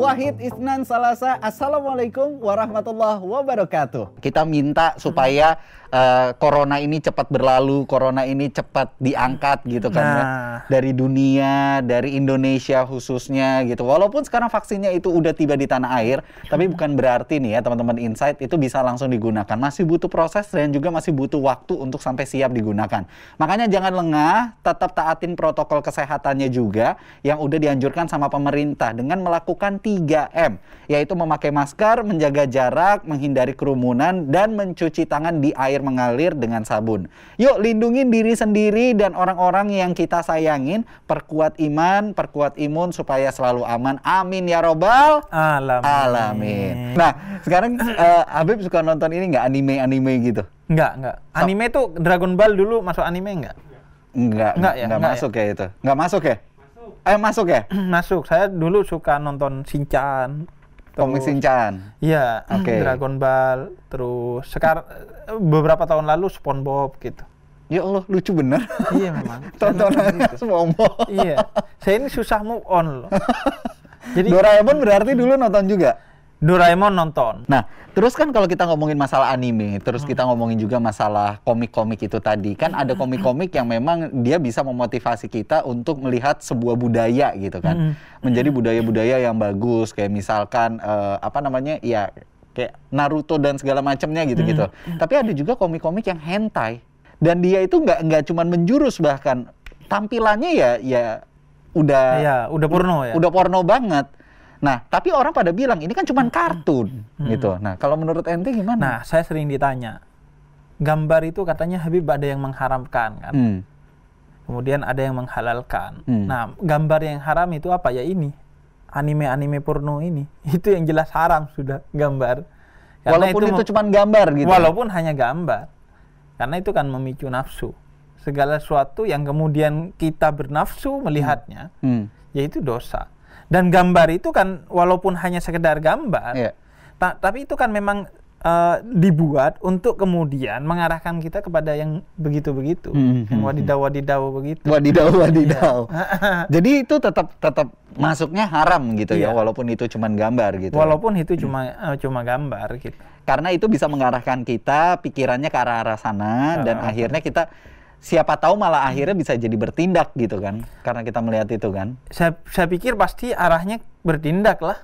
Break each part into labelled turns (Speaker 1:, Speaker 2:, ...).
Speaker 1: Wahid Isnan Salasa. Assalamualaikum warahmatullahi wabarakatuh. Kita minta supaya uh, corona ini cepat berlalu, corona ini cepat diangkat gitu kan ya.
Speaker 2: Nah.
Speaker 1: dari dunia, dari Indonesia khususnya gitu. Walaupun sekarang vaksinnya itu udah tiba di tanah air, tapi bukan berarti nih ya teman-teman Insight itu bisa langsung digunakan. Masih butuh proses dan juga masih butuh waktu untuk sampai siap digunakan. Makanya jangan lengah, tetap taatin protokol kesehatannya juga yang udah dianjurkan sama pemerintah dengan melakukan 3M, yaitu memakai masker, menjaga jarak, menghindari kerumunan dan mencuci tangan di air mengalir dengan sabun. Yuk lindungin diri sendiri dan orang-orang yang kita sayangin, perkuat iman, perkuat imun supaya selalu aman. Amin ya robbal
Speaker 2: Alamin.
Speaker 1: alamin. Nah, sekarang eh, Habib suka nonton ini nggak anime-anime gitu?
Speaker 2: Enggak, enggak. Anime tuh Dragon Ball dulu masuk anime enggak?
Speaker 1: Enggak,
Speaker 2: Nggak ya?
Speaker 1: nggak
Speaker 2: Nggak
Speaker 1: masuk ya? itu. Nggak masuk ya? Eh masuk ya?
Speaker 2: masuk. Saya dulu suka nonton Shinchan.
Speaker 1: Komik Shinchan.
Speaker 2: Iya,
Speaker 1: Oke.
Speaker 2: Dragon Ball, terus sekarang beberapa tahun lalu SpongeBob gitu.
Speaker 1: Ya Allah, lucu bener.
Speaker 2: Iya memang.
Speaker 1: Tontonannya
Speaker 2: gitu.
Speaker 1: SpongeBob.
Speaker 2: iya. Saya ini susah move on loh. Jadi
Speaker 1: Doraemon berarti dulu nonton juga.
Speaker 2: Doraemon nonton.
Speaker 1: Nah, terus kan kalau kita ngomongin masalah anime, terus
Speaker 2: Hmm.
Speaker 1: kita ngomongin juga masalah komik-komik itu tadi, kan ada
Speaker 2: Hmm.
Speaker 1: komik-komik yang memang dia bisa memotivasi kita untuk melihat sebuah budaya gitu kan,
Speaker 2: Hmm.
Speaker 1: menjadi budaya-budaya yang bagus, kayak misalkan eh, apa namanya, ya kayak Naruto dan segala macamnya gitu-gitu.
Speaker 2: Hmm.
Speaker 1: Tapi ada juga komik-komik yang hentai, dan dia itu nggak nggak cuman menjurus bahkan tampilannya ya ya udah
Speaker 2: Iya, udah porno ya.
Speaker 1: udah porno banget. Nah, tapi orang pada bilang ini kan cuma kartun gitu. Nah, kalau menurut ente gimana?
Speaker 2: Nah, saya sering ditanya. Gambar itu katanya Habib ada yang mengharamkan kan.
Speaker 1: Hmm.
Speaker 2: Kemudian ada yang menghalalkan.
Speaker 1: Hmm.
Speaker 2: Nah, gambar yang haram itu apa ya ini? Anime-anime porno ini. Itu yang jelas haram sudah gambar.
Speaker 1: Walaupun itu,
Speaker 2: mem-
Speaker 1: cuma gambar gitu.
Speaker 2: walaupun hanya gambar. Karena itu kan memicu nafsu. Segala sesuatu yang kemudian kita bernafsu melihatnya,
Speaker 1: Hmm.
Speaker 2: yaitu dosa. Dan gambar itu kan walaupun hanya sekedar gambar,
Speaker 1: Iya.
Speaker 2: ta- tapi itu kan memang eh, dibuat untuk kemudian mengarahkan kita kepada yang begitu-begitu,
Speaker 1: Hmm,
Speaker 2: yang
Speaker 1: hmm,
Speaker 2: wadidaw-wadidaw begitu.
Speaker 1: Wadidaw, wadidaw.
Speaker 2: Iya.
Speaker 1: Jadi itu tetap tetap masuknya haram gitu ya,
Speaker 2: Iya.
Speaker 1: walaupun itu cuma gambar gitu.
Speaker 2: Walaupun itu cuma eh, cuma gambar gitu.
Speaker 1: Karena itu bisa mengarahkan kita pikirannya ke arah-arah sana dan akhirnya kita siapa tahu malah akhirnya bisa jadi bertindak gitu kan. Karena kita melihat itu kan.
Speaker 2: Saya, saya pikir pasti arahnya bertindak lah.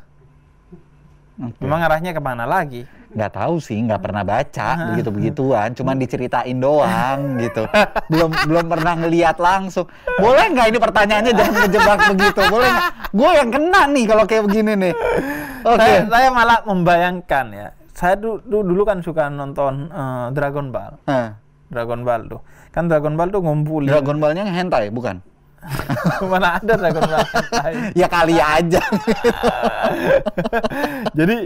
Speaker 1: Oke.
Speaker 2: Memang arahnya ke mana lagi?
Speaker 1: nggak tahu sih nggak pernah baca begitu begituan cuman diceritain doang gitu belum belum pernah ngeliat langsung boleh nggak ini pertanyaannya jangan kejebak begitu boleh nggak gue yang kena nih kalau kayak begini nih oke
Speaker 2: Saya, saya malah membayangkan ya. Saya du- du- dulu kan suka nonton eh, Dragon Ball.
Speaker 1: Nah,
Speaker 2: Dragon Ball tuh. Kan Dragon Ball tuh ngumpulin.
Speaker 1: Dragon Ball-nya hentai bukan
Speaker 2: Mana ada Dragon Ball hentai.
Speaker 1: ya kali aja
Speaker 2: jadi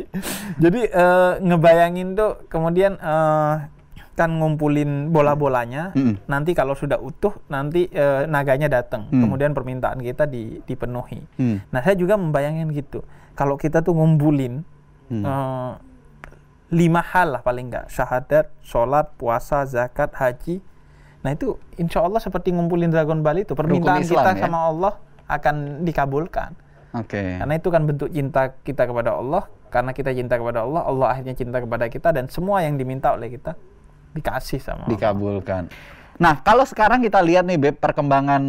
Speaker 2: jadi eh, ngebayangin tuh kemudian eh, kan ngumpulin bola-bolanya
Speaker 1: Mm-mm.
Speaker 2: nanti kalau sudah utuh nanti eh, naganya datang
Speaker 1: Hmm.
Speaker 2: kemudian permintaan kita di- dipenuhi
Speaker 1: Hmm.
Speaker 2: nah saya juga membayangin gitu kalau kita tuh ngumpulin
Speaker 1: Hmm.
Speaker 2: eh, lima hal lah paling enggak syahadat sholat puasa zakat haji nah itu insya Allah seperti ngumpulin Dragon Ball itu permintaan
Speaker 1: Islam
Speaker 2: kita
Speaker 1: ya?
Speaker 2: sama Allah akan dikabulkan
Speaker 1: oke
Speaker 2: karena itu kan bentuk cinta kita kepada Allah. Karena kita cinta kepada Allah, Allah akhirnya cinta kepada kita dan semua yang diminta oleh kita dikasih sama Allah.
Speaker 1: Nah, kalau sekarang kita lihat nih Beb perkembangan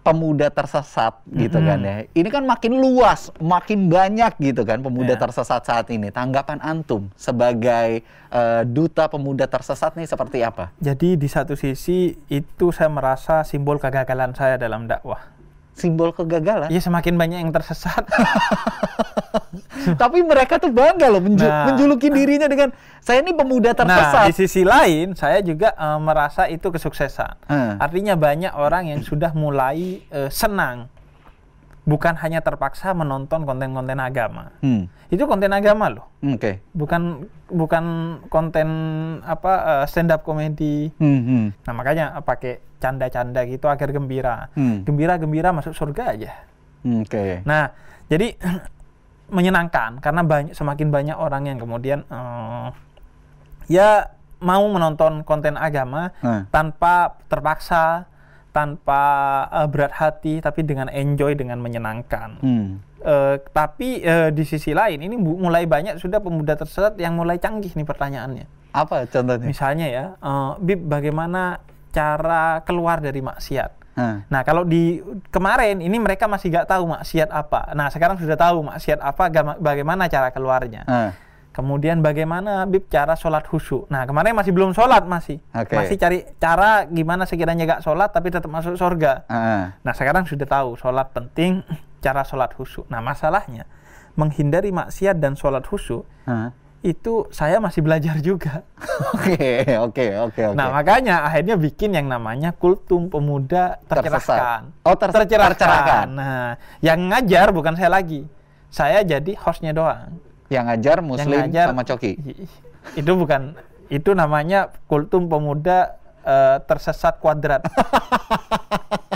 Speaker 1: pemuda tersesat gitu kan ya. Ini kan makin luas, makin banyak gitu kan pemuda
Speaker 2: Ya.
Speaker 1: tersesat saat ini. Tanggapan antum sebagai eh, duta pemuda tersesat nih seperti apa?
Speaker 2: Jadi di satu sisi itu saya merasa simbol kegagalan saya dalam dakwah.
Speaker 1: Simbol kegagalan.
Speaker 2: Iya semakin banyak yang tersesat.
Speaker 1: Tapi mereka tuh bangga loh menju-
Speaker 2: Nah.
Speaker 1: menjuluki dirinya dengan saya ini pemuda
Speaker 2: nah
Speaker 1: tersesat.
Speaker 2: di sisi lain saya juga eh, merasa itu kesuksesan.
Speaker 1: Hmm.
Speaker 2: Artinya banyak orang yang sudah mulai eh, senang. Bukan hanya terpaksa menonton konten-konten agama.
Speaker 1: Hmm,
Speaker 2: Itu konten agama loh.
Speaker 1: Oke.
Speaker 2: bukan bukan konten apa stand up komedi.
Speaker 1: Hmm, hmm.
Speaker 2: Nah, makanya eh, pakai canda-canda gitu agar gembira.
Speaker 1: Hmm.
Speaker 2: Gembira-gembira masuk surga aja.
Speaker 1: Hmm, Oke.
Speaker 2: Nah, jadi menyenangkan karena banyak semakin banyak orang yang kemudian eh, ya mau menonton konten agama
Speaker 1: Hmm.
Speaker 2: tanpa terpaksa, tanpa eh, berat hati tapi dengan enjoy dengan menyenangkan.
Speaker 1: Hmm.
Speaker 2: Eh, tapi eh, di sisi lain ini mulai banyak sudah pemuda tersesat yang mulai canggih nih pertanyaannya.
Speaker 1: Apa contohnya?
Speaker 2: Misalnya ya, eh, Bib bagaimana cara keluar dari maksiat?
Speaker 1: Hah.
Speaker 2: Nah kalau di kemarin ini mereka masih nggak tahu maksiat apa. Nah sekarang sudah tahu maksiat apa, bagaimana cara keluarnya.
Speaker 1: Hah.
Speaker 2: Kemudian bagaimana Bib cara sholat khusyuk. Nah kemarin masih belum sholat masih,
Speaker 1: Oke.
Speaker 2: masih cari cara gimana sekiranya nggak sholat tapi tetap masuk surga.
Speaker 1: Hah.
Speaker 2: Nah sekarang sudah tahu sholat penting, cara sholat khusyuk. Nah masalahnya menghindari maksiat dan sholat khusyuk
Speaker 1: Hah.
Speaker 2: Itu saya masih belajar juga.
Speaker 1: Oke, oke, oke, oke.
Speaker 2: Nah makanya akhirnya bikin yang namanya kultum pemuda tercerahkan.
Speaker 1: Tersesat. Oh, ter- tercerahkan.
Speaker 2: Nah yang ngajar bukan saya lagi, saya jadi hostnya doang.
Speaker 1: Yang ngajar
Speaker 2: Yang
Speaker 1: Muslim
Speaker 2: ngajar
Speaker 1: sama Coki.
Speaker 2: Itu bukan, itu namanya kultum pemuda eh, tersesat kuadrat.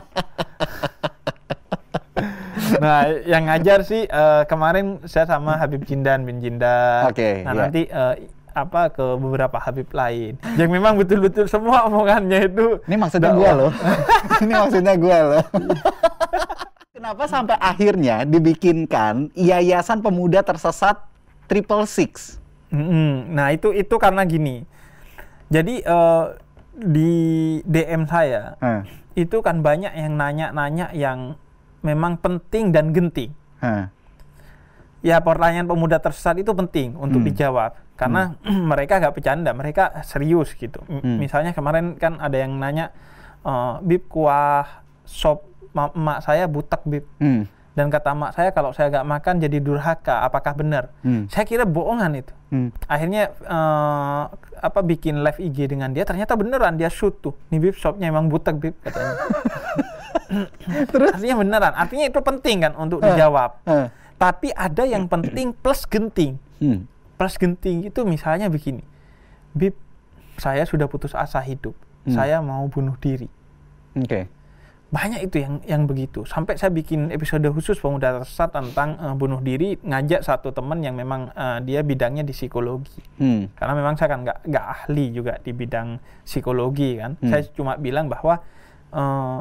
Speaker 2: nah, yang ngajar sih eh, kemarin saya sama Habib Jindan bin Jindan.
Speaker 1: Oke,
Speaker 2: Nah,
Speaker 1: iya.
Speaker 2: nanti eh, apa ke beberapa Habib lain. Yang memang betul-betul semua omongannya itu
Speaker 1: Ini maksudnya gua loh. Ini maksudnya gua loh. Kenapa sampai akhirnya dibikinkan Yayasan Pemuda Tersesat Triple Six?
Speaker 2: Mm-mm. Nah itu itu karena gini. Jadi eh, di DM saya itu kan banyak yang nanya-nanya yang memang penting dan genting. Ya pertanyaan pemuda tersesat itu penting untuk
Speaker 1: Hmm.
Speaker 2: dijawab karena mereka nggak bercanda, mereka serius gitu. M-
Speaker 1: Hmm.
Speaker 2: Misalnya kemarin kan ada yang nanya, eh, bib kuah sop ma- emak saya butek bib.
Speaker 1: Hmm.
Speaker 2: Dan kata emak saya kalau saya nggak makan jadi durhaka, apakah benar?
Speaker 1: Hmm.
Speaker 2: Saya kira bohongan itu.
Speaker 1: Hmm.
Speaker 2: akhirnya eh, apa bikin live IG dengan dia ternyata beneran dia shoot tuh nih bib shopnya emang butek bib katanya
Speaker 1: Terus?
Speaker 2: artinya beneran artinya itu penting kan untuk dijawab
Speaker 1: Hah.
Speaker 2: tapi ada yang penting plus genting
Speaker 1: Hmm.
Speaker 2: plus genting itu misalnya begini bib saya sudah putus asa hidup
Speaker 1: Hmm.
Speaker 2: saya mau bunuh diri
Speaker 1: Oke.
Speaker 2: banyak itu yang yang begitu sampai saya bikin episode khusus pemuda tersesat tentang eh, bunuh diri ngajak satu teman yang memang eh, dia bidangnya di psikologi
Speaker 1: Hmm.
Speaker 2: karena memang saya kan nggak nggak ahli juga di bidang psikologi kan
Speaker 1: Hmm.
Speaker 2: saya cuma bilang bahwa eh,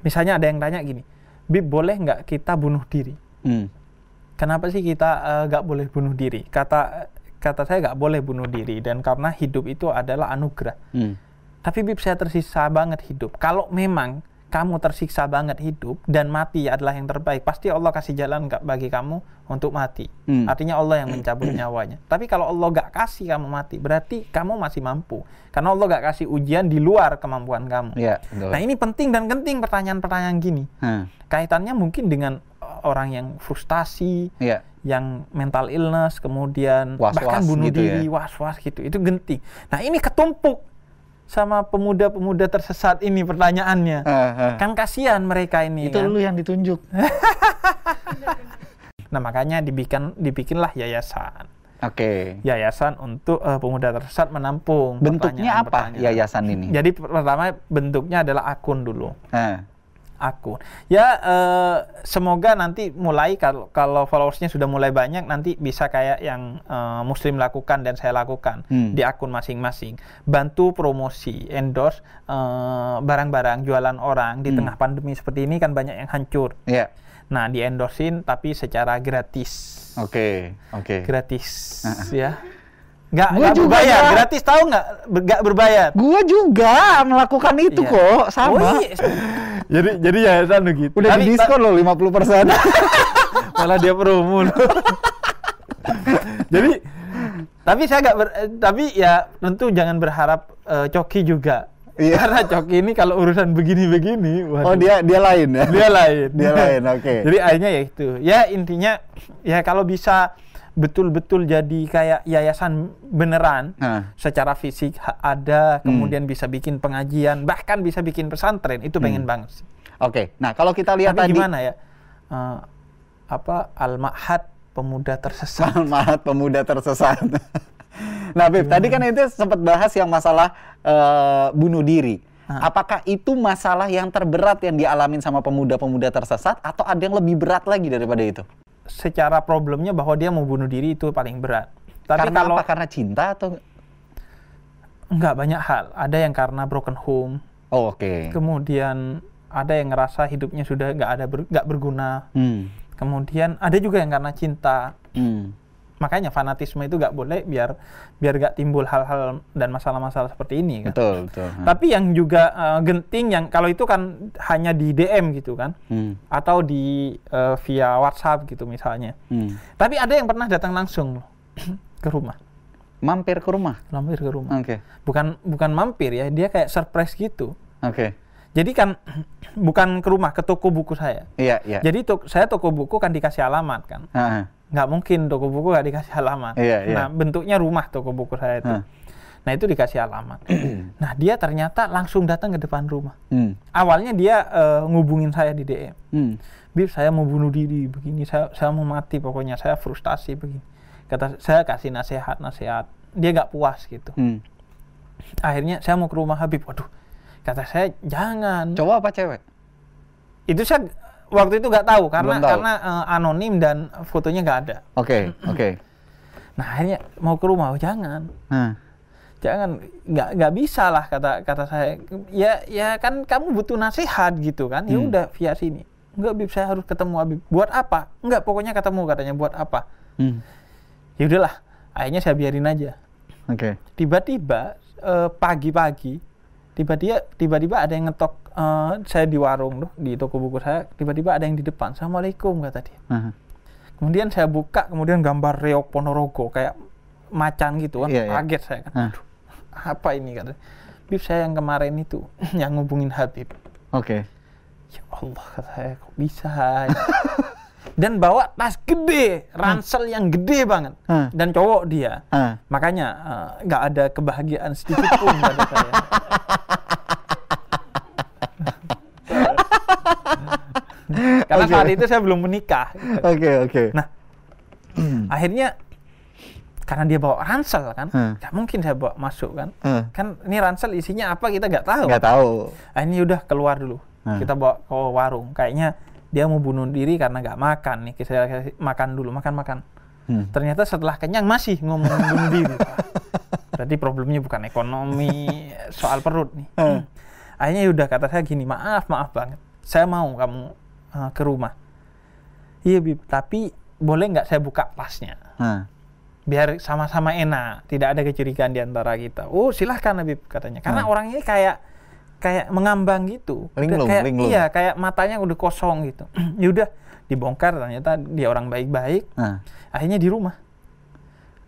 Speaker 2: misalnya ada yang tanya gini Bib boleh nggak kita bunuh diri
Speaker 1: Hmm.
Speaker 2: kenapa sih kita eh, nggak boleh bunuh diri kata kata saya nggak boleh bunuh diri dan karena hidup itu adalah anugerah
Speaker 1: Hmm.
Speaker 2: tapi Bib saya tersisa banget hidup kalau memang kamu tersiksa banget hidup dan mati adalah yang terbaik pasti Allah kasih jalan bagi kamu untuk mati
Speaker 1: Hmm.
Speaker 2: artinya Allah yang mencabut nyawanya tapi kalau Allah nggak kasih kamu mati berarti kamu masih mampu karena Allah nggak kasih ujian di luar kemampuan kamu
Speaker 1: betul.
Speaker 2: nah ini penting dan genting pertanyaan-pertanyaan gini
Speaker 1: Hah.
Speaker 2: kaitannya mungkin dengan uh, orang yang frustasi
Speaker 1: Iya.
Speaker 2: yang mental illness kemudian
Speaker 1: Was-was
Speaker 2: bahkan bunuh
Speaker 1: gitu ya.
Speaker 2: diri was-was gitu itu genting nah ini ketumpuk sama pemuda-pemuda tersesat ini pertanyaannya kan kasihan mereka ini
Speaker 1: Itu
Speaker 2: kan?
Speaker 1: lu yang ditunjuk.
Speaker 2: nah makanya dibikin dibikinlah yayasan
Speaker 1: Oke.
Speaker 2: yayasan untuk eh, pemuda tersesat menampung
Speaker 1: Bentuknya apa yayasan ini?
Speaker 2: jadi pertama bentuknya adalah akun dulu
Speaker 1: Hah.
Speaker 2: Akun. Ya eh, semoga nanti mulai kalau kalau followersnya sudah mulai banyak nanti bisa kayak yang eh, Muslim lakukan dan saya lakukan
Speaker 1: Hmm.
Speaker 2: di akun masing-masing. Bantu promosi, endorse eh, barang-barang jualan orang di
Speaker 1: Hmm.
Speaker 2: tengah pandemi seperti ini kan banyak yang hancur.
Speaker 1: Iya.
Speaker 2: Nah di endorsein tapi secara gratis,
Speaker 1: Oke. Oke.
Speaker 2: gratis
Speaker 1: Uh-uh.
Speaker 2: ya. Nggak,
Speaker 1: Gua
Speaker 2: nggak
Speaker 1: juga,
Speaker 2: berbayar, gratis tahu nggak? Ber- Nggak berbayar.
Speaker 1: Gua juga melakukan itu
Speaker 2: Iya.
Speaker 1: kok, sama.
Speaker 2: Oh, iya. jadi jadi yayasan begitu.
Speaker 1: Udah di diskon loh 50%.
Speaker 2: malah dia promo. Jadi tapi saya nggak ber- eh, tapi ya tentu jangan berharap eh, Coki juga.
Speaker 1: Iya.
Speaker 2: Karena Coki ini kalau urusan begini-begini, waduh,
Speaker 1: oh, dia dia lain ya.
Speaker 2: dia lain.
Speaker 1: Dia lain, oke.
Speaker 2: Jadi akhirnya ya itu. Ya intinya ya kalau bisa betul-betul jadi kayak yayasan beneran
Speaker 1: Hah.
Speaker 2: secara fisik ada kemudian bisa bikin pengajian bahkan bisa bikin pesantren itu pengen banget sih.
Speaker 1: Oke. Nah, kalau kita lihat
Speaker 2: Tapi
Speaker 1: tadi
Speaker 2: gimana ya? Eh, apa al-ma'had pemuda tersesat.
Speaker 1: Mahat pemuda tersesat. nah, Bib, tadi kan itu sempat bahas yang masalah eh, bunuh diri. Apakah itu masalah yang terberat yang dialamin sama pemuda-pemuda tersesat atau ada yang lebih berat lagi daripada itu?
Speaker 2: Secara problemnya bahwa dia mau bunuh diri itu paling berat. Tapi
Speaker 1: karena
Speaker 2: kalau
Speaker 1: apa? Karena cinta atau
Speaker 2: enggak banyak hal, ada yang karena broken home,
Speaker 1: Oh, oke.
Speaker 2: kemudian ada yang ngerasa hidupnya sudah nggak ada ber- nggak berguna,
Speaker 1: Hmm.
Speaker 2: kemudian ada juga yang karena cinta
Speaker 1: Hmm.
Speaker 2: Makanya fanatisme itu nggak boleh biar biar nggak timbul hal-hal dan masalah-masalah seperti ini kan
Speaker 1: Betul, betul.
Speaker 2: Tapi yang juga eh, genting yang kalau itu kan hanya di DM gitu kan
Speaker 1: Hmm.
Speaker 2: atau di eh, via WhatsApp gitu misalnya
Speaker 1: Hmm.
Speaker 2: tapi ada yang pernah datang langsung ke rumah
Speaker 1: Mampir ke rumah.
Speaker 2: mampir ke rumah
Speaker 1: Oke.
Speaker 2: bukan bukan mampir ya dia kayak surprise gitu
Speaker 1: Oke.
Speaker 2: jadi kan bukan ke rumah ke toko buku saya
Speaker 1: Iya, iya.
Speaker 2: jadi tok- saya toko buku kan dikasih alamat kan
Speaker 1: Ha, ha.
Speaker 2: Nggak mungkin toko buku nggak dikasih alamat.
Speaker 1: Iya, iya.
Speaker 2: Nah bentuknya rumah toko buku saya itu.
Speaker 1: Hah.
Speaker 2: Nah itu dikasih alamat. nah dia ternyata langsung datang ke depan rumah.
Speaker 1: Hmm.
Speaker 2: Awalnya dia eh, ngubungin saya di DM.
Speaker 1: Hmm.
Speaker 2: Bib saya mau bunuh diri begini, saya saya mau mati pokoknya saya frustasi begini. Kata saya kasih nasihat nasihat, dia nggak puas gitu.
Speaker 1: Hmm.
Speaker 2: Akhirnya saya mau ke rumah Habib, waduh, kata saya jangan.
Speaker 1: Cowok apa cewek?
Speaker 2: Itu saya waktu itu nggak tahu karena
Speaker 1: Belum tahu.
Speaker 2: karena eh, anonim dan fotonya nggak ada.
Speaker 1: Oke, oke.
Speaker 2: Nah akhirnya mau ke rumah, oh, jangan.
Speaker 1: Nah,
Speaker 2: jangan nggak nggak bisa lah kata kata saya ya ya kan kamu butuh nasihat gitu kan ya
Speaker 1: Hmm.
Speaker 2: udah via sini nggak Bib saya harus ketemu Habib buat apa nggak pokoknya ketemu katanya buat apa
Speaker 1: hmm.
Speaker 2: ya udahlah akhirnya saya biarin aja
Speaker 1: Oke.
Speaker 2: tiba-tiba eh, pagi-pagi tiba-tiba tiba-tiba ada yang ngetok eh, saya di warung tuh di toko buku saya tiba-tiba ada yang di depan assalamualaikum kata dia
Speaker 1: Aha.
Speaker 2: kemudian saya buka kemudian gambar reok ponorogo kayak macan gitu kan
Speaker 1: Iya, iya.
Speaker 2: kaget saya kan. Aduh, apa ini kata Bib saya yang kemarin itu yang ngubungin Habib
Speaker 1: Oke.
Speaker 2: ya Allah kata saya kok bisa ya?" dan bawa tas gede ransel yang gede banget
Speaker 1: Hah.
Speaker 2: dan cowok dia
Speaker 1: Ah.
Speaker 2: makanya eh, nggak ada kebahagiaan sedikit pun kata saya karena
Speaker 1: Oke.
Speaker 2: saat itu saya belum menikah
Speaker 1: Oke, oke.
Speaker 2: Nah, akhirnya karena dia bawa ransel kan,
Speaker 1: Hmm.
Speaker 2: nggak mungkin saya bawa masuk kan.
Speaker 1: Eh,
Speaker 2: Kan ini ransel isinya apa kita nggak tahu.
Speaker 1: nggak tahu.
Speaker 2: Akhirnya udah keluar dulu.
Speaker 1: Hmm.
Speaker 2: Kita bawa ke warung. Kayaknya dia mau bunuh diri karena nggak makan nih. Saya kasih makan dulu, makan makan.
Speaker 1: Hmm.
Speaker 2: Ternyata setelah kenyang masih ngomong bunuh diri. Berarti problemnya bukan ekonomi, soal perut nih.
Speaker 1: Hmm.
Speaker 2: Akhirnya udah kata saya gini, maaf maaf banget. Saya mau kamu uh, ke rumah. Iya bib, tapi boleh nggak saya buka tasnya?
Speaker 1: Ah.
Speaker 2: biar sama-sama enak, tidak ada kecurigaan di antara kita. Oh, silahkan Habib katanya. Karena
Speaker 1: Hmm.
Speaker 2: orang ini kayak kayak mengambang gitu.
Speaker 1: Linglung,
Speaker 2: kayak,
Speaker 1: linglung.
Speaker 2: Iya, kayak matanya udah kosong gitu. ya udah dibongkar ternyata dia orang baik-baik.
Speaker 1: Ah.
Speaker 2: Akhirnya di rumah.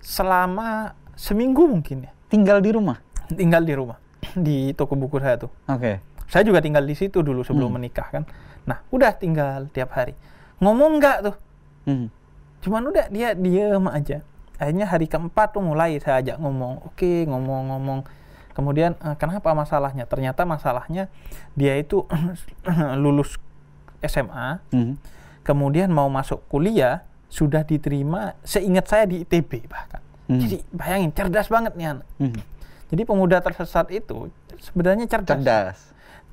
Speaker 2: Selama seminggu mungkin ya.
Speaker 1: Tinggal di rumah.
Speaker 2: Tinggal di rumah di toko buku saya tuh.
Speaker 1: Oke.
Speaker 2: Saya juga tinggal di situ dulu sebelum
Speaker 1: Hmm.
Speaker 2: menikah kan. Nah, udah tinggal tiap hari. Ngomong nggak tuh?
Speaker 1: Hmm.
Speaker 2: cuman udah dia diem aja akhirnya hari keempat tuh mulai saya ajak ngomong oke ngomong-ngomong kemudian "Eh, kenapa masalahnya ternyata masalahnya dia itu lulus SMA
Speaker 1: Hmm.
Speaker 2: kemudian mau masuk kuliah sudah diterima seingat saya di ITB bahkan
Speaker 1: Hmm.
Speaker 2: jadi bayangin cerdas banget nih anak
Speaker 1: Hmm.
Speaker 2: jadi pemuda tersesat itu sebenarnya cerdas
Speaker 1: Cerdas.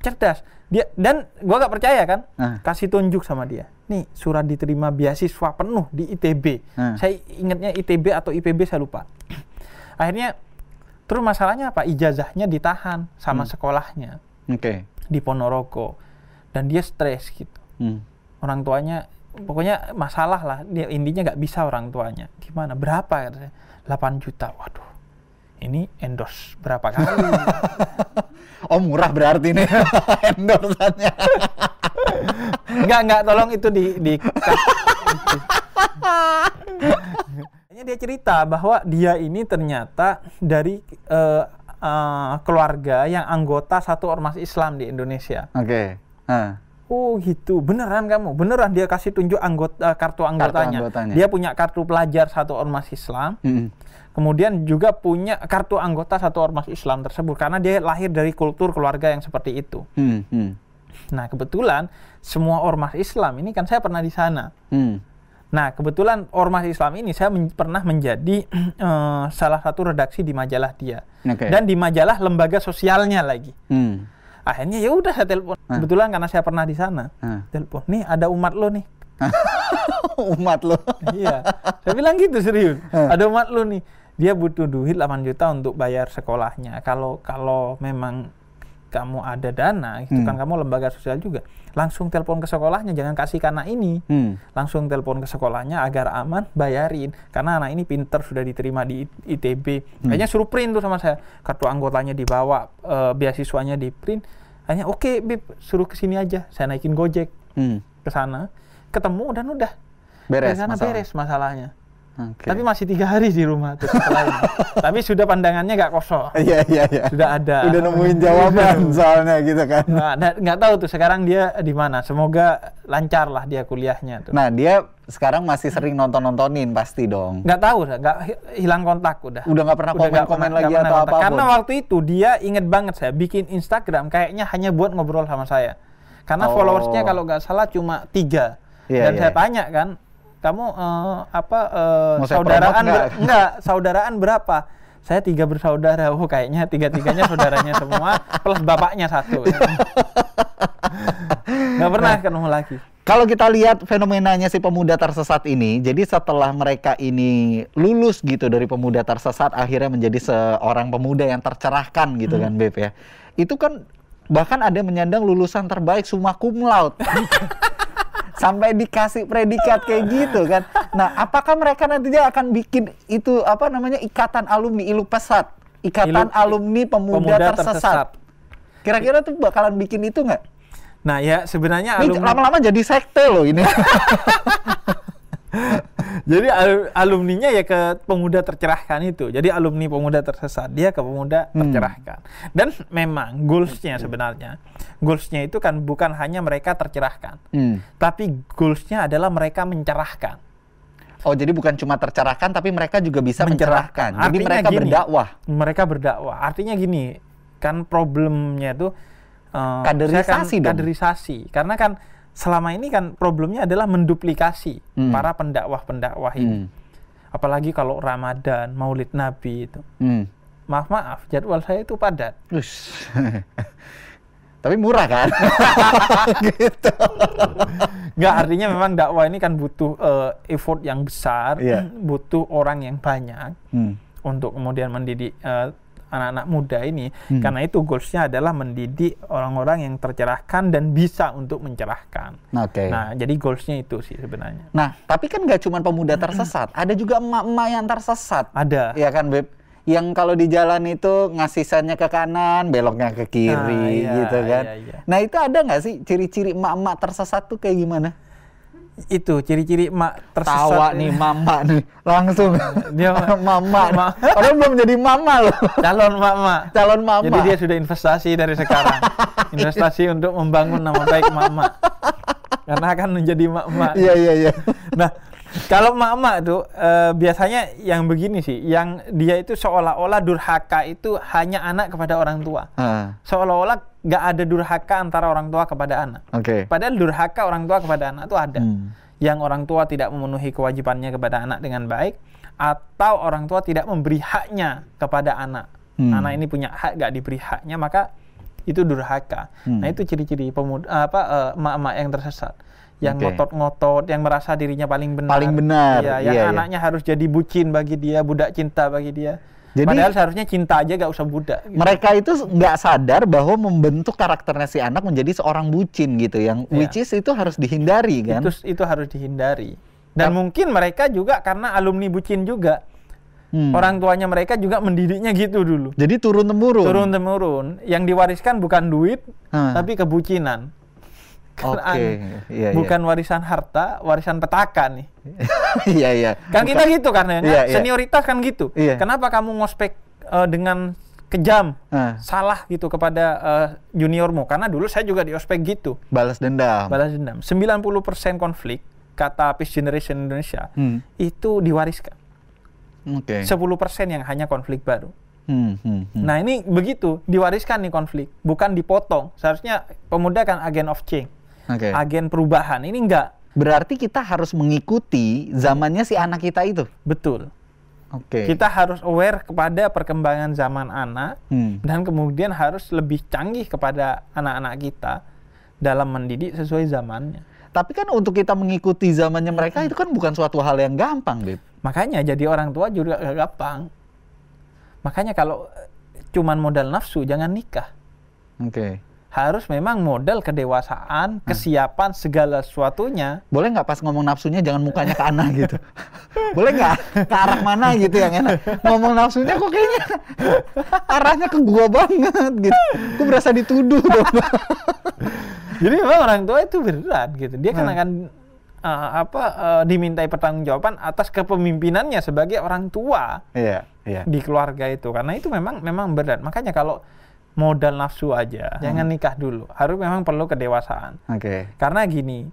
Speaker 2: Cerdas. Dia dan gua gak percaya kan
Speaker 1: Ah.
Speaker 2: kasih tunjuk sama dia. Nih surat diterima beasiswa penuh di ITB
Speaker 1: Ah.
Speaker 2: saya ingatnya ITB atau IPB saya lupa. Akhirnya terus masalahnya apa? Ijazahnya ditahan sama
Speaker 1: Hmm.
Speaker 2: sekolahnya
Speaker 1: Oke.
Speaker 2: di Ponorogo. Dan dia stres gitu.
Speaker 1: Hmm.
Speaker 2: orang tuanya pokoknya masalah lah. Dia intinya nggak bisa orang tuanya. Gimana? Berapa? Katanya. 8 juta. Waduh ini endorse berapa kali
Speaker 1: Oh murah berarti nih endorsannya.
Speaker 2: Enggak, enggak, tolong itu di di Hanya dia cerita bahwa dia ini ternyata dari eh, eh, keluarga yang anggota satu ormas Islam di Indonesia.
Speaker 1: Oke. Ah.
Speaker 2: Oh gitu, beneran kamu? Beneran dia kasih tunjuk anggota kartu anggotanya.
Speaker 1: anggotanya.
Speaker 2: Dia punya kartu pelajar satu ormas Islam.
Speaker 1: Hmm.
Speaker 2: Kemudian juga punya kartu anggota satu ormas Islam tersebut karena dia lahir dari kultur keluarga yang seperti itu.
Speaker 1: Hmm. Hmm.
Speaker 2: Nah kebetulan semua ormas Islam ini kan saya pernah di sana.
Speaker 1: Hmm.
Speaker 2: Nah, kebetulan ormas Islam ini saya men- pernah menjadi eh, salah satu redaksi di majalah dia
Speaker 1: Oke.
Speaker 2: dan di majalah lembaga sosialnya lagi.
Speaker 1: Hmm.
Speaker 2: Akhirnya ya udah saya telepon.
Speaker 1: Ah.
Speaker 2: Kebetulan karena saya pernah di sana.
Speaker 1: Ah.
Speaker 2: Telepon. Nih ada umat lo nih.
Speaker 1: Umat lo.
Speaker 2: iya. Saya bilang gitu serius.
Speaker 1: Ah.
Speaker 2: Ada umat lo nih. Dia butuh duit 8 juta untuk bayar sekolahnya. Kalau kalau memang kamu ada dana, gitu
Speaker 1: Hmm.
Speaker 2: kan kamu lembaga sosial juga, langsung telepon ke sekolahnya, jangan kasih anak ini.
Speaker 1: Hmm.
Speaker 2: Langsung telepon ke sekolahnya agar aman, bayarin. Karena anak ini pinter sudah diterima di ITB.
Speaker 1: Hmm.
Speaker 2: Kayaknya suruh print tuh sama saya. Kartu anggotanya dibawa, eh, beasiswanya di print. Hanya oke, Bib, suruh ke sini aja. Saya naikin Gojek
Speaker 1: Hmm.
Speaker 2: ke sana, ketemu dan udah.
Speaker 1: Beres
Speaker 2: Dari sana
Speaker 1: masalah.
Speaker 2: beres masalahnya.
Speaker 1: Oke.
Speaker 2: Tapi masih tiga hari di rumah tuh. Tapi sudah pandangannya nggak kosong.
Speaker 1: Iya iya iya.
Speaker 2: Sudah ada.
Speaker 1: Udah nemuin jawaban soalnya gitu kan.
Speaker 2: Nggak, nggak- nggak tahu tuh sekarang dia di mana. Semoga lancar lah dia kuliahnya tuh.
Speaker 1: Nah dia sekarang masih sering nonton nontonin pasti dong.
Speaker 2: Nggak tahu, nggak hi- hilang kontak udah.
Speaker 1: Udah nggak pernah komen-komen lagi atau
Speaker 2: apa
Speaker 1: pun.
Speaker 2: Karena waktu itu dia inget banget saya bikin Instagram kayaknya hanya buat ngobrol sama saya. Karena
Speaker 1: Oh.
Speaker 2: followersnya kalau nggak salah cuma tiga.
Speaker 1: Iya,
Speaker 2: Dan
Speaker 1: iya.
Speaker 2: saya tanya kan, kamu eh, apa eh,
Speaker 1: Mau saya
Speaker 2: saudaraan ber- enggak saudaraan berapa? Saya tiga bersaudara. Oh kayaknya tiga-tiganya saudaranya semua plus bapaknya satu. Nggak pernah
Speaker 1: Nah.
Speaker 2: ketemu lagi.
Speaker 1: Kalau kita lihat fenomenanya si pemuda tersesat ini, jadi setelah mereka ini lulus gitu dari pemuda tersesat, akhirnya menjadi seorang pemuda yang tercerahkan gitu
Speaker 2: Hmm.
Speaker 1: kan, Beb ya. Itu kan bahkan ada menyandang lulusan terbaik summa cum laude. Sampai dikasih predikat kayak gitu kan. Nah, apakah mereka nantinya akan bikin itu apa namanya ikatan alumni ilu pesat, ikatan
Speaker 2: Ilu-
Speaker 1: alumni pemuda,
Speaker 2: Pemuda
Speaker 1: tersesat.
Speaker 2: tersesat.
Speaker 1: Kira-kira tuh bakalan bikin itu nggak?
Speaker 2: Nah ya sebenarnya
Speaker 1: Ini
Speaker 2: alumni
Speaker 1: lama-lama jadi sekte loh ini.
Speaker 2: Jadi al- alumninya ya ke pemuda tercerahkan itu. Jadi alumni pemuda tersesat dia ke pemuda
Speaker 1: Hmm.
Speaker 2: tercerahkan. Dan memang goalsnya sebenarnya, goalsnya itu kan bukan hanya mereka tercerahkan,
Speaker 1: Hmm.
Speaker 2: tapi goalsnya adalah mereka mencerahkan.
Speaker 1: Oh, jadi bukan cuma tercerahkan, tapi mereka juga bisa
Speaker 2: Mencerahkan.
Speaker 1: mencerahkan. Jadi
Speaker 2: Artinya
Speaker 1: mereka
Speaker 2: gini.
Speaker 1: berdakwah.
Speaker 2: Mereka berdakwah. Artinya gini, kan problemnya itu eh,
Speaker 1: Kaderisasi
Speaker 2: kan
Speaker 1: dong.
Speaker 2: kaderisasi. Karena kan selama ini kan problemnya adalah menduplikasi
Speaker 1: Hmm.
Speaker 2: para pendakwah-pendakwah ini.
Speaker 1: Hmm.
Speaker 2: Apalagi kalau Ramadan, Maulid Nabi itu.
Speaker 1: Hmm.
Speaker 2: Maaf maaf, jadwal saya itu padat.
Speaker 1: Tapi murah kan? gitu.
Speaker 2: Nggak artinya memang dakwah ini kan butuh eh, effort yang besar,
Speaker 1: Iya.
Speaker 2: butuh orang yang banyak
Speaker 1: Hmm.
Speaker 2: untuk kemudian mendidik eh, anak-anak muda ini.
Speaker 1: Hmm.
Speaker 2: Karena itu goalsnya adalah mendidik orang-orang yang tercerahkan dan bisa untuk mencerahkan.
Speaker 1: Oke.
Speaker 2: Nah, jadi goalsnya itu sih sebenarnya.
Speaker 1: Nah, tapi kan nggak cuma pemuda tersesat, ada juga emak-emak yang tersesat.
Speaker 2: Ada.
Speaker 1: Ya kan, Beb? Yang kalau di jalan itu ngasih sennya ke kanan, beloknya ke kiri,
Speaker 2: Ah, iya,
Speaker 1: gitu kan.
Speaker 2: iya, iya.
Speaker 1: Nah, itu ada nggak sih ciri-ciri emak-emak tersesat tuh kayak gimana?
Speaker 2: Itu ciri-ciri mak tersesat.
Speaker 1: Tawa nih mama nih, langsung
Speaker 2: Dia
Speaker 1: mama.
Speaker 2: Ma-
Speaker 1: Padahal belum jadi mama loh.
Speaker 2: calon mak-mak.
Speaker 1: Calon mama.
Speaker 2: Jadi dia sudah investasi dari sekarang. investasi untuk membangun nama baik mak-mak. Karena akan menjadi mak-mak.
Speaker 1: Iya iya iya.
Speaker 2: Nah, kalau mak-mak tuh eh, biasanya yang begini sih, yang dia itu seolah-olah durhaka itu hanya anak kepada orang tua.
Speaker 1: Ah,
Speaker 2: Seolah-olah nggak ada durhaka antara orang tua kepada anak.
Speaker 1: Oke.
Speaker 2: Padahal durhaka orang tua kepada anak itu ada.
Speaker 1: Hmm.
Speaker 2: Yang orang tua tidak memenuhi kewajibannya kepada anak dengan baik, atau orang tua tidak memberi haknya kepada anak.
Speaker 1: Hmm.
Speaker 2: Anak ini punya hak nggak diberi haknya, maka itu durhaka.
Speaker 1: Hmm.
Speaker 2: Nah itu ciri-ciri pemuda apa eh, emak-emak yang tersesat, yang
Speaker 1: Oke.
Speaker 2: ngotot-ngotot, yang merasa dirinya paling benar.
Speaker 1: Paling benar,
Speaker 2: Iya, yang
Speaker 1: iya, iya.
Speaker 2: anaknya harus jadi bucin bagi dia, budak cinta bagi dia.
Speaker 1: Jadi-
Speaker 2: Padahal seharusnya cinta aja gak usah budak. gitu.
Speaker 1: Mereka itu nggak sadar bahwa membentuk karakternya si anak menjadi seorang bucin gitu, yang
Speaker 2: Iya.
Speaker 1: which is itu harus dihindari kan.
Speaker 2: Itu itu harus dihindari. Dan mungkin mereka juga karena alumni bucin juga.
Speaker 1: Hmm.
Speaker 2: Orang tuanya mereka juga mendidiknya gitu dulu.
Speaker 1: Jadi turun temurun.
Speaker 2: Turun temurun. Yang diwariskan bukan duit,
Speaker 1: Hah.
Speaker 2: tapi kebucinan. Aneh.
Speaker 1: iya, iya.
Speaker 2: bukan warisan harta, warisan petaka nih.
Speaker 1: Iya iya.
Speaker 2: Kan kita gitu ya,
Speaker 1: Iya, iya.
Speaker 2: senioritas kan gitu.
Speaker 1: Iya.
Speaker 2: Kenapa kamu ngospek eh, dengan kejam,
Speaker 1: Ah.
Speaker 2: salah gitu kepada eh, juniormu? Karena dulu saya juga di ospek gitu,
Speaker 1: Balas dendam.
Speaker 2: balas dendam. 90% konflik kata Peace Generation Indonesia
Speaker 1: Hmm.
Speaker 2: itu diwariskan.
Speaker 1: Oke.
Speaker 2: 10% yang hanya konflik baru.
Speaker 1: Hmm, hmm, hmm.
Speaker 2: Nah ini begitu, diwariskan nih konflik, bukan dipotong. Seharusnya pemuda kan agen of change,
Speaker 1: Oke.
Speaker 2: agen perubahan. Ini enggak,
Speaker 1: Berarti kita harus mengikuti zamannya si anak kita itu.
Speaker 2: betul.
Speaker 1: Oke.
Speaker 2: Kita harus aware kepada perkembangan zaman anak
Speaker 1: Hmm.
Speaker 2: dan kemudian harus lebih canggih kepada anak-anak kita dalam mendidik sesuai zamannya.
Speaker 1: Tapi kan untuk kita mengikuti zamannya mereka itu kan bukan suatu hal yang gampang, Beb.
Speaker 2: Makanya jadi orang tua juga gak gampang. Makanya kalau cuman modal nafsu jangan nikah.
Speaker 1: Oke.
Speaker 2: Harus memang modal kedewasaan, kesiapan segala sesuatunya.
Speaker 1: Boleh nggak pas ngomong nafsunya jangan mukanya ke Ana gitu? Boleh nggak? Ke arah mana gitu yang enak? Ngomong nafsunya kok kayaknya arahnya ke gua banget gitu. Gue berasa dituduh dong.
Speaker 2: Jadi memang orang tua itu berat gitu. Dia kan
Speaker 1: Hmm.
Speaker 2: akan uh, apa uh, dimintai pertanggungjawaban atas kepemimpinannya sebagai orang tua
Speaker 1: Iya, iya.
Speaker 2: di keluarga itu. Karena itu memang memang berat. Makanya kalau modal nafsu aja, jangan nikah dulu. Harus memang perlu kedewasaan.
Speaker 1: Oke.
Speaker 2: Karena gini,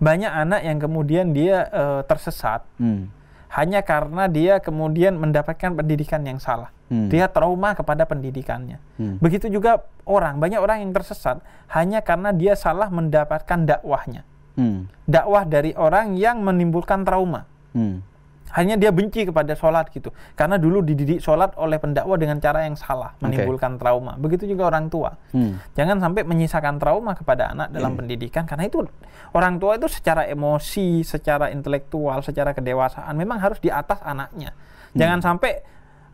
Speaker 2: banyak anak yang kemudian dia eh, tersesat
Speaker 1: Hmm.
Speaker 2: hanya karena dia kemudian mendapatkan pendidikan yang salah.
Speaker 1: Hmm.
Speaker 2: Dia trauma kepada pendidikannya.
Speaker 1: Hmm.
Speaker 2: Begitu juga orang, banyak orang yang tersesat hanya karena dia salah mendapatkan dakwahnya.
Speaker 1: Hmm.
Speaker 2: Dakwah dari orang yang menimbulkan trauma.
Speaker 1: Hmm.
Speaker 2: Hanya dia benci kepada sholat gitu. Karena dulu dididik sholat oleh pendakwa dengan cara yang salah, menimbulkan trauma. Begitu juga orang tua.
Speaker 1: Hmm.
Speaker 2: Jangan sampai menyisakan trauma kepada anak dalam pendidikan karena itu orang tua itu secara emosi, secara intelektual, secara kedewasaan memang harus di atas anaknya. Jangan sampai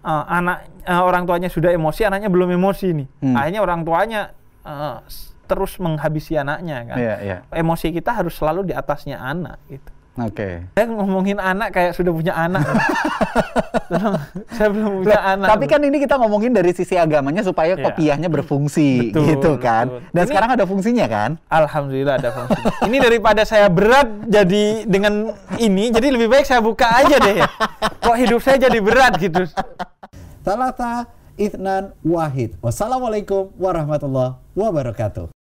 Speaker 2: uh, anak uh, orang tuanya sudah emosi, anaknya belum emosi nih.
Speaker 1: Hmm.
Speaker 2: Akhirnya orang tuanya uh, terus menghabisi anaknya kan.
Speaker 1: Iya, iya.
Speaker 2: Emosi kita harus selalu di atasnya anak gitu.
Speaker 1: Oke.
Speaker 2: Saya ngomongin anak kayak sudah punya anak. Tolong, saya belum punya
Speaker 1: Lah,
Speaker 2: anak.
Speaker 1: Tapi kan ini kita ngomongin dari sisi agamanya supaya
Speaker 2: Iya.
Speaker 1: kopiahnya berfungsi
Speaker 2: Betul,
Speaker 1: gitu kan.
Speaker 2: betul.
Speaker 1: Dan
Speaker 2: Ini-
Speaker 1: sekarang ada fungsinya kan?
Speaker 2: Alhamdulillah ada fungsi. ini daripada saya berat jadi dengan ini, jadi lebih baik saya buka aja deh ya. Kok hidup saya jadi berat gitu.
Speaker 3: Talata Ithnan Wahid. Wassalamualaikum warahmatullahi wabarakatuh.